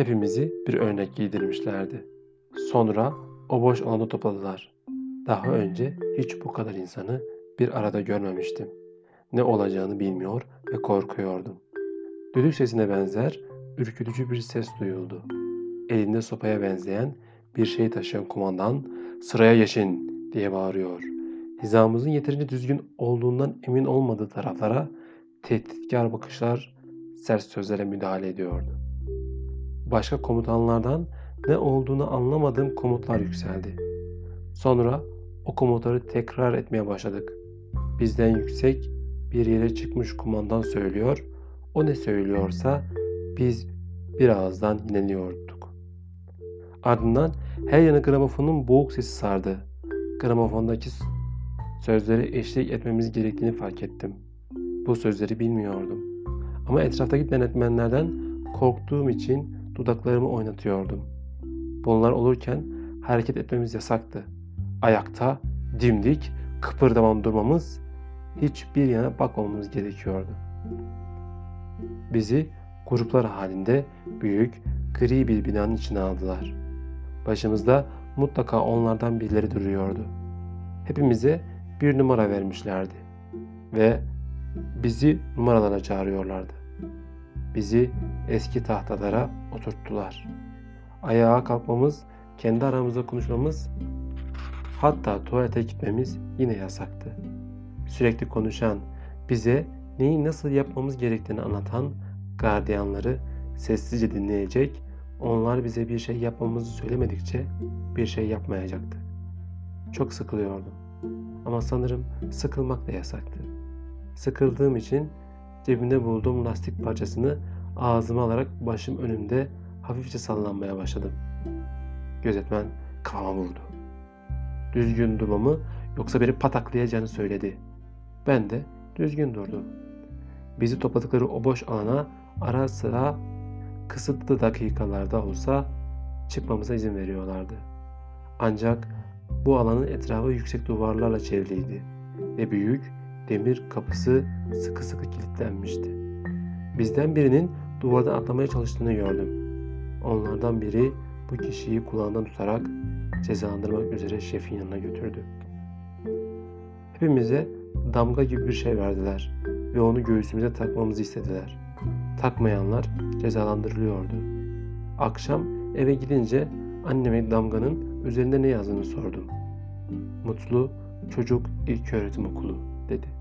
Hepimizi bir örnek giydirmişlerdi. Sonra o boş alanda topladılar. Daha önce hiç bu kadar insanı bir arada görmemiştim. Ne olacağını bilmiyor ve korkuyordum. Düdük sesine benzer ürkütücü bir ses duyuldu. Elinde sopaya benzeyen bir şey taşıyan kumandan sıraya geçin diye bağırıyor. Hizamızın yeterince düzgün olduğundan emin olmadığı taraflara tehditkar bakışlar, sert sözlere müdahale ediyordu. Başka komutanlardan ne olduğunu anlamadığım komutlar yükseldi. Sonra o komutları tekrar etmeye başladık. Bizden yüksek bir yere çıkmış kumandan söylüyor, o ne söylüyorsa biz bir ağızdan. Ardından her yana gramofonun boğuk sesi sardı. Gramofondaki sözleri eşlik etmemiz gerektiğini fark ettim. Bu sözleri bilmiyordum. Ama etraftaki denetmenlerden korktuğum için dudaklarımı oynatıyordum. Bunlar olurken hareket etmemiz yasaktı. Ayakta, dimdik, kıpırdamam durmamız, hiçbir yana bakmamamız gerekiyordu. Bizi gruplar halinde büyük, gri bir binanın içine aldılar. Başımızda mutlaka onlardan birileri duruyordu. Hepimize bir numara vermişlerdi ve bizi numaralara çağırıyorlardı. Bizi eski tahtalara oturttular. Ayağa kalkmamız, kendi aramızda konuşmamız, hatta tuvalete gitmemiz yine yasaktı. Sürekli konuşan, bize neyi nasıl yapmamız gerektiğini anlatan gardiyanları sessizce dinleyecek, onlar bize bir şey yapmamızı söylemedikçe bir şey yapmayacaktı. Çok sıkılıyordum. Ama sanırım sıkılmak da yasaktı. Sıkıldığım için cebimde bulduğum lastik parçasını ağzıma alarak başım önümde hafifçe sallanmaya başladım. Gözetmen kafama vurdu. Düzgün durmamı yoksa beni pataklayacağını söyledi. Ben de düzgün durdum. Bizi topladıkları o boş alana ara sıra kısıtlı dakikalarda olsa çıkmamıza izin veriyorlardı. Ancak bu alanın etrafı yüksek duvarlarla çevriliydi ve büyük demir kapısı sıkı sıkı kilitlenmişti. Bizden birinin duvardan atlamaya çalıştığını gördüm. Onlardan biri bu kişiyi kulağından tutarak cezalandırmak üzere şefin yanına götürdü. Hepimize damga gibi bir şey verdiler ve onu göğsümüze takmamızı istediler. Takmayanlar cezalandırılıyordu. Akşam eve gidince anneme damganın üzerinde ne yazdığını sordum. Mutlu Çocuk İlköğretim Okulu dedi.